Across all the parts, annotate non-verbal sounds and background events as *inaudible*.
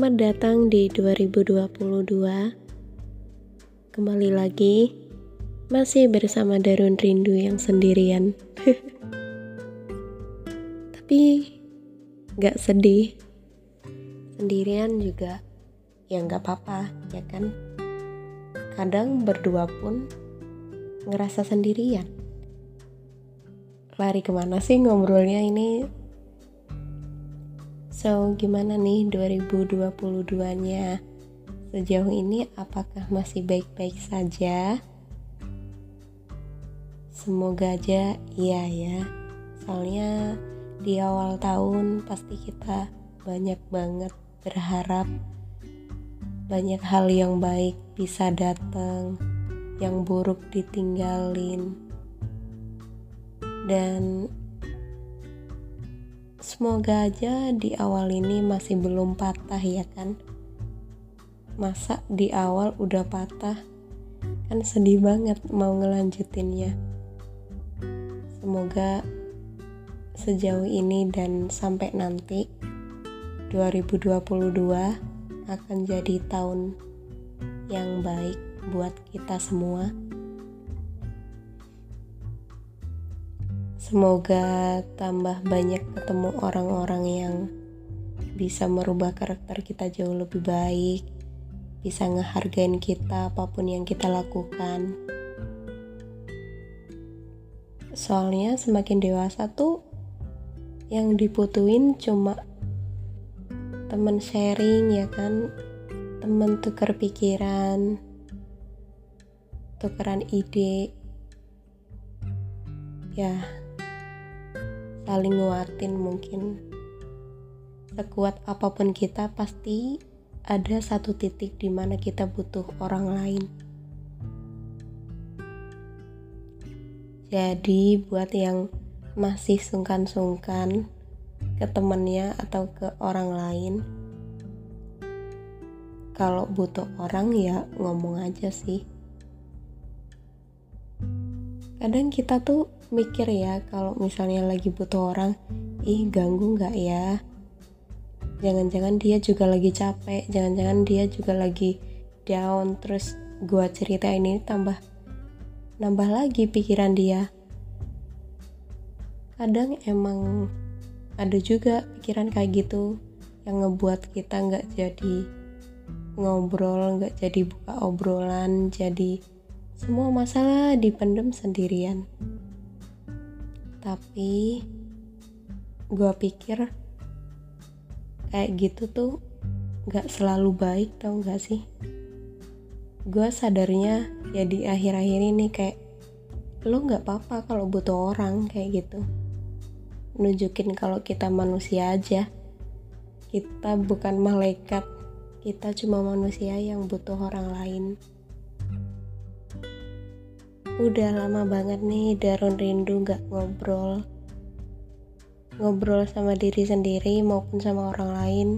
Selamat datang di 2022 Kembali lagi Masih bersama Darun Rindu yang sendirian. *laughs* Tapi Gak sedih. Sendirian juga Ya gak apa-apa ya kan? Kadang berdua pun Ngerasa sendirian. Lari ke mana sih ngobrolnya ini So, gimana nih 2022-nya? Sejauh ini apakah masih baik-baik saja? Semoga aja iya ya. Soalnya di awal tahun pasti kita banyak banget berharap banyak hal yang baik bisa datang, yang buruk ditinggalin. Dan Semoga aja di awal ini masih belum patah ya kan? Masa di awal udah patah? Kan sedih banget mau ngelanjutinnya. Semoga sejauh ini dan sampai nanti 2022 akan jadi tahun yang baik buat kita semua. Semoga tambah banyak ketemu orang-orang yang bisa merubah karakter kita jauh lebih baik, bisa ngehargain kita apa pun yang kita lakukan. Soalnya semakin dewasa tuh yang diputuin cuma temen sharing ya kan, temen tukar pikiran, tukeran ide, ya saling nguatin mungkin sekuat apa pun kita pasti ada satu titik di mana kita butuh orang lain. Jadi buat yang masih sungkan-sungkan ke temennya atau ke orang lain, kalau butuh orang ya ngomong aja sih. Kadang kita tuh mikir ya kalau misalnya lagi butuh orang ih ganggu nggak ya? Jangan-jangan dia juga lagi capek jangan-jangan dia juga lagi down. Terus gua cerita ini tambah nambah lagi pikiran dia. Kadang emang ada juga pikiran kayak gitu yang ngebuat kita nggak jadi ngobrol nggak jadi buka obrolan jadi semua masalah dipendem sendirian tapi gue pikir kayak gitu tuh gak selalu baik tau gak sih? Gue sadarnya ya di akhir-akhir ini kayak lo gak apa-apa kalau butuh orang kayak gitu. Nunjukin kalau kita manusia aja. Kita bukan malaikat kita cuma manusia yang butuh orang lain Udah lama banget nih Darun rindu gak ngobrol. Ngobrol sama diri sendiri maupun sama orang lain.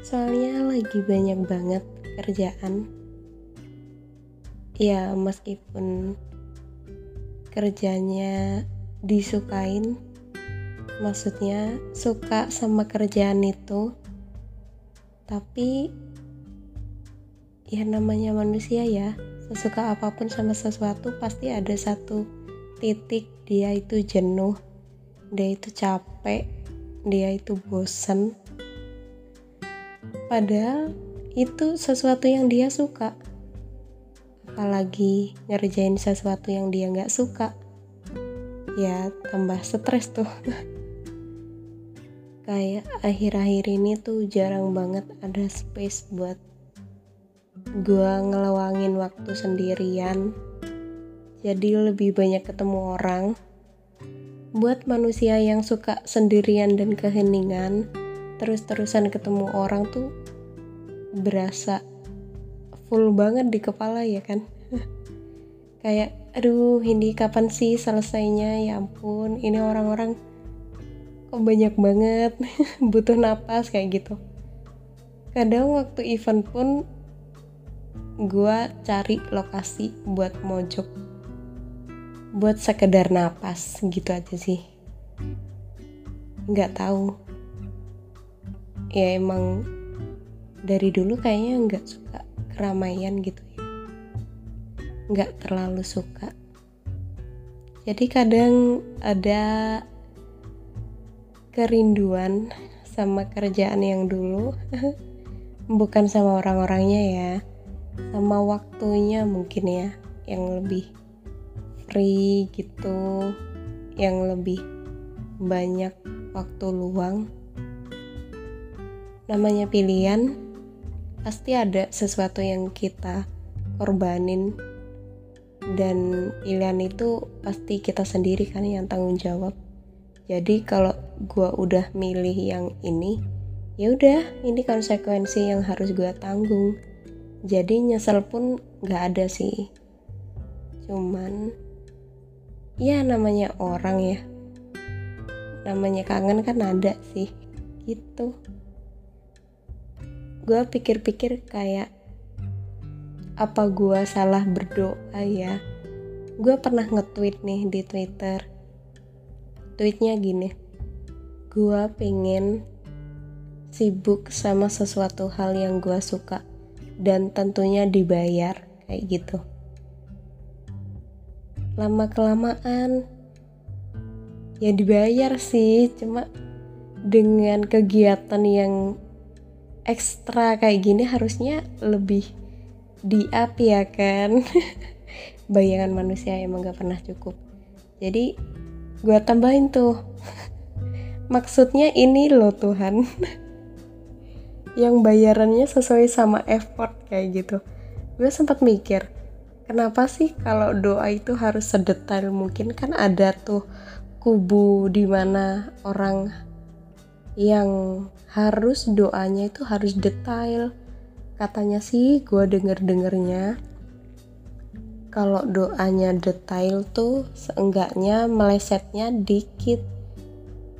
Soalnya lagi banyak banget kerjaan. Ya meskipun kerjanya disukain Maksudnya suka sama kerjaan itu Tapi ya namanya manusia ya sesuka apa pun sama sesuatu pasti ada satu titik dia itu jenuh dia itu capek dia itu bosen. Padahal itu sesuatu yang dia suka. Apalagi ngerjain sesuatu yang dia nggak suka ya tambah stres tuh. *laughs* Kayak akhir-akhir ini tuh jarang banget ada space buat gue ngelawangin waktu sendirian. Jadi lebih banyak ketemu orang. Buat manusia yang suka sendirian dan keheningan terus-terusan ketemu orang tuh berasa full banget di kepala ya kan? *laughs* Kayak aduh ini kapan sih selesainya? Ya ampun ini orang-orang kok banyak banget *laughs* butuh napas kayak gitu. Kadang waktu event pun gue cari lokasi buat mojok. Buat sekedar napas gitu aja sih. Nggak tahu. Ya emang dari dulu kayaknya nggak suka keramaian gitu ya. Nggak terlalu suka. Jadi kadang ada kerinduan sama kerjaan yang dulu. *laughs* Bukan sama orang-orangnya ya sama waktunya mungkin ya yang lebih free gitu yang lebih banyak waktu luang. Namanya pilihan pasti ada sesuatu yang kita korbanin. Dan pilihan itu pasti kita sendiri kan yang tanggung jawab. Jadi kalau gue udah milih yang ini ya udah ini konsekuensi yang harus gue tanggung jadi nyesel pun nggak ada sih. Cuman ya namanya orang ya. Namanya kangen kan ada sih gitu. Gue pikir-pikir kayak apa gue salah berdoa ya? Gue pernah nge-tweet nih di twitter. Tweetnya gini gue pengen sibuk sama sesuatu hal yang gue suka dan tentunya dibayar kayak gitu. Lama kelamaan ya dibayar sih cuma dengan kegiatan yang ekstra kayak gini harusnya lebih di ya kan. *laughs* Bayangan manusia emang gak pernah cukup. Jadi gue tambahin tuh. *laughs* Maksudnya ini loh Tuhan *laughs* yang bayarannya sesuai sama effort kayak gitu. Gue sempat mikir kenapa sih kalau doa itu harus sedetail mungkin? Kan ada tuh kubu di mana orang yang harus doanya itu harus detail. Katanya sih gue denger dengernya kalau doanya detail tuh seenggaknya melesetnya dikit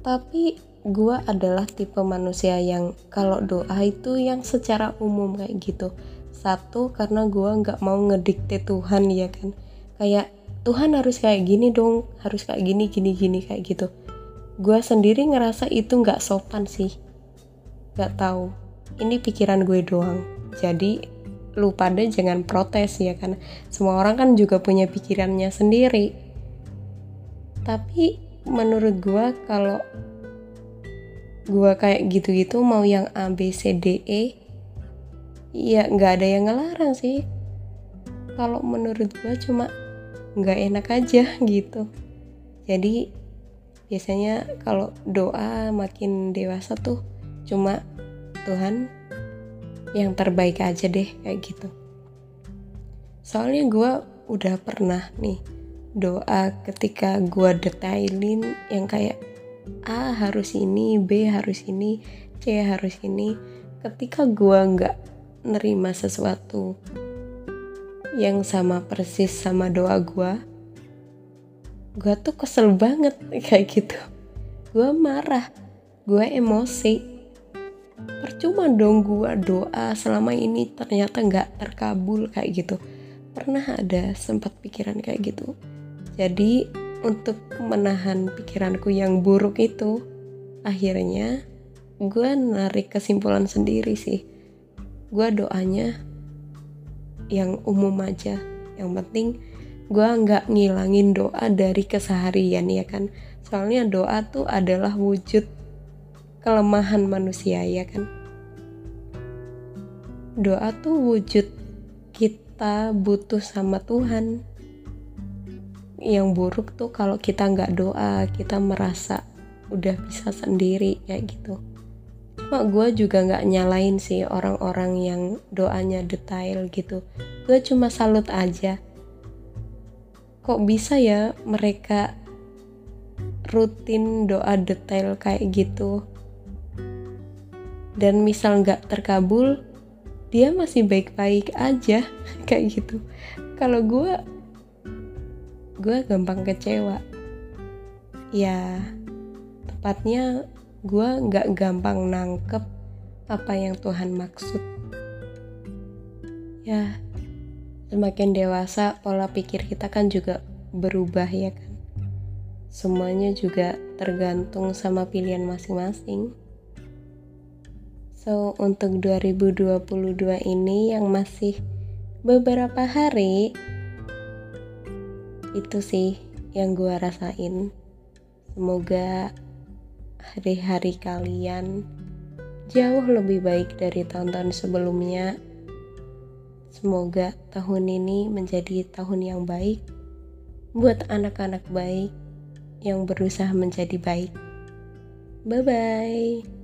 tapi gue adalah tipe manusia yang kalau doa itu yang secara umum kayak gitu. Satu karena gue nggak mau ngedikte Tuhan ya kan? Kayak Tuhan harus kayak gini dong harus kayak gini gini gini kayak gitu. Gue sendiri ngerasa itu nggak sopan sih. Nggak tahu. Ini pikiran gue doang. Jadi lu pada jangan protes ya kan? Semua orang kan juga punya pikirannya sendiri. Tapi menurut gue kalau gue kayak gitu-gitu mau yang A B C D E ya nggak ada yang ngelarang sih. Kalau menurut gue cuma nggak enak aja *laughs* gitu. Jadi biasanya kalau doa makin dewasa tuh cuma Tuhan yang terbaik aja deh kayak gitu. Soalnya gue udah pernah nih doa ketika gue detailin yang kayak A harus ini B harus ini C harus ini. Ketika gue nggak nerima sesuatu yang sama persis sama doa gue gue tuh kesel banget *laughs* kayak gitu. Gue marah gue emosi. Percuma dong gue doa selama ini ternyata nggak terkabul kayak gitu. Pernah ada sempat pikiran kayak gitu jadi untuk menahan pikiranku yang buruk itu akhirnya gue narik kesimpulan sendiri sih. Gue doanya yang umum aja. Yang penting gue nggak ngilangin doa dari keseharian ya kan? Soalnya doa tuh adalah wujud kelemahan manusia ya kan? Doa tuh wujud kita butuh sama Tuhan yang buruk tuh kalau kita nggak doa kita merasa udah bisa sendiri kayak gitu. Cuma gue juga nggak nyalain sih orang-orang yang doanya detail gitu. Gue cuma salut aja. Kok bisa ya mereka rutin doa detail kayak gitu? Dan misal nggak terkabul dia masih baik-baik aja *laughs* kayak gitu. Kalau gue gue gampang kecewa. Ya tepatnya gue nggak gampang nangkep apa yang Tuhan maksud. Ya semakin dewasa pola pikir kita kan juga berubah ya kan? Semuanya juga tergantung sama pilihan masing-masing. So, untuk 2022 ini yang masih beberapa hari itu sih yang gue rasain. Semoga hari-hari kalian jauh lebih baik dari tahun-tahun sebelumnya. Semoga tahun ini menjadi tahun yang baik buat anak-anak baik yang berusaha menjadi baik. Bye bye.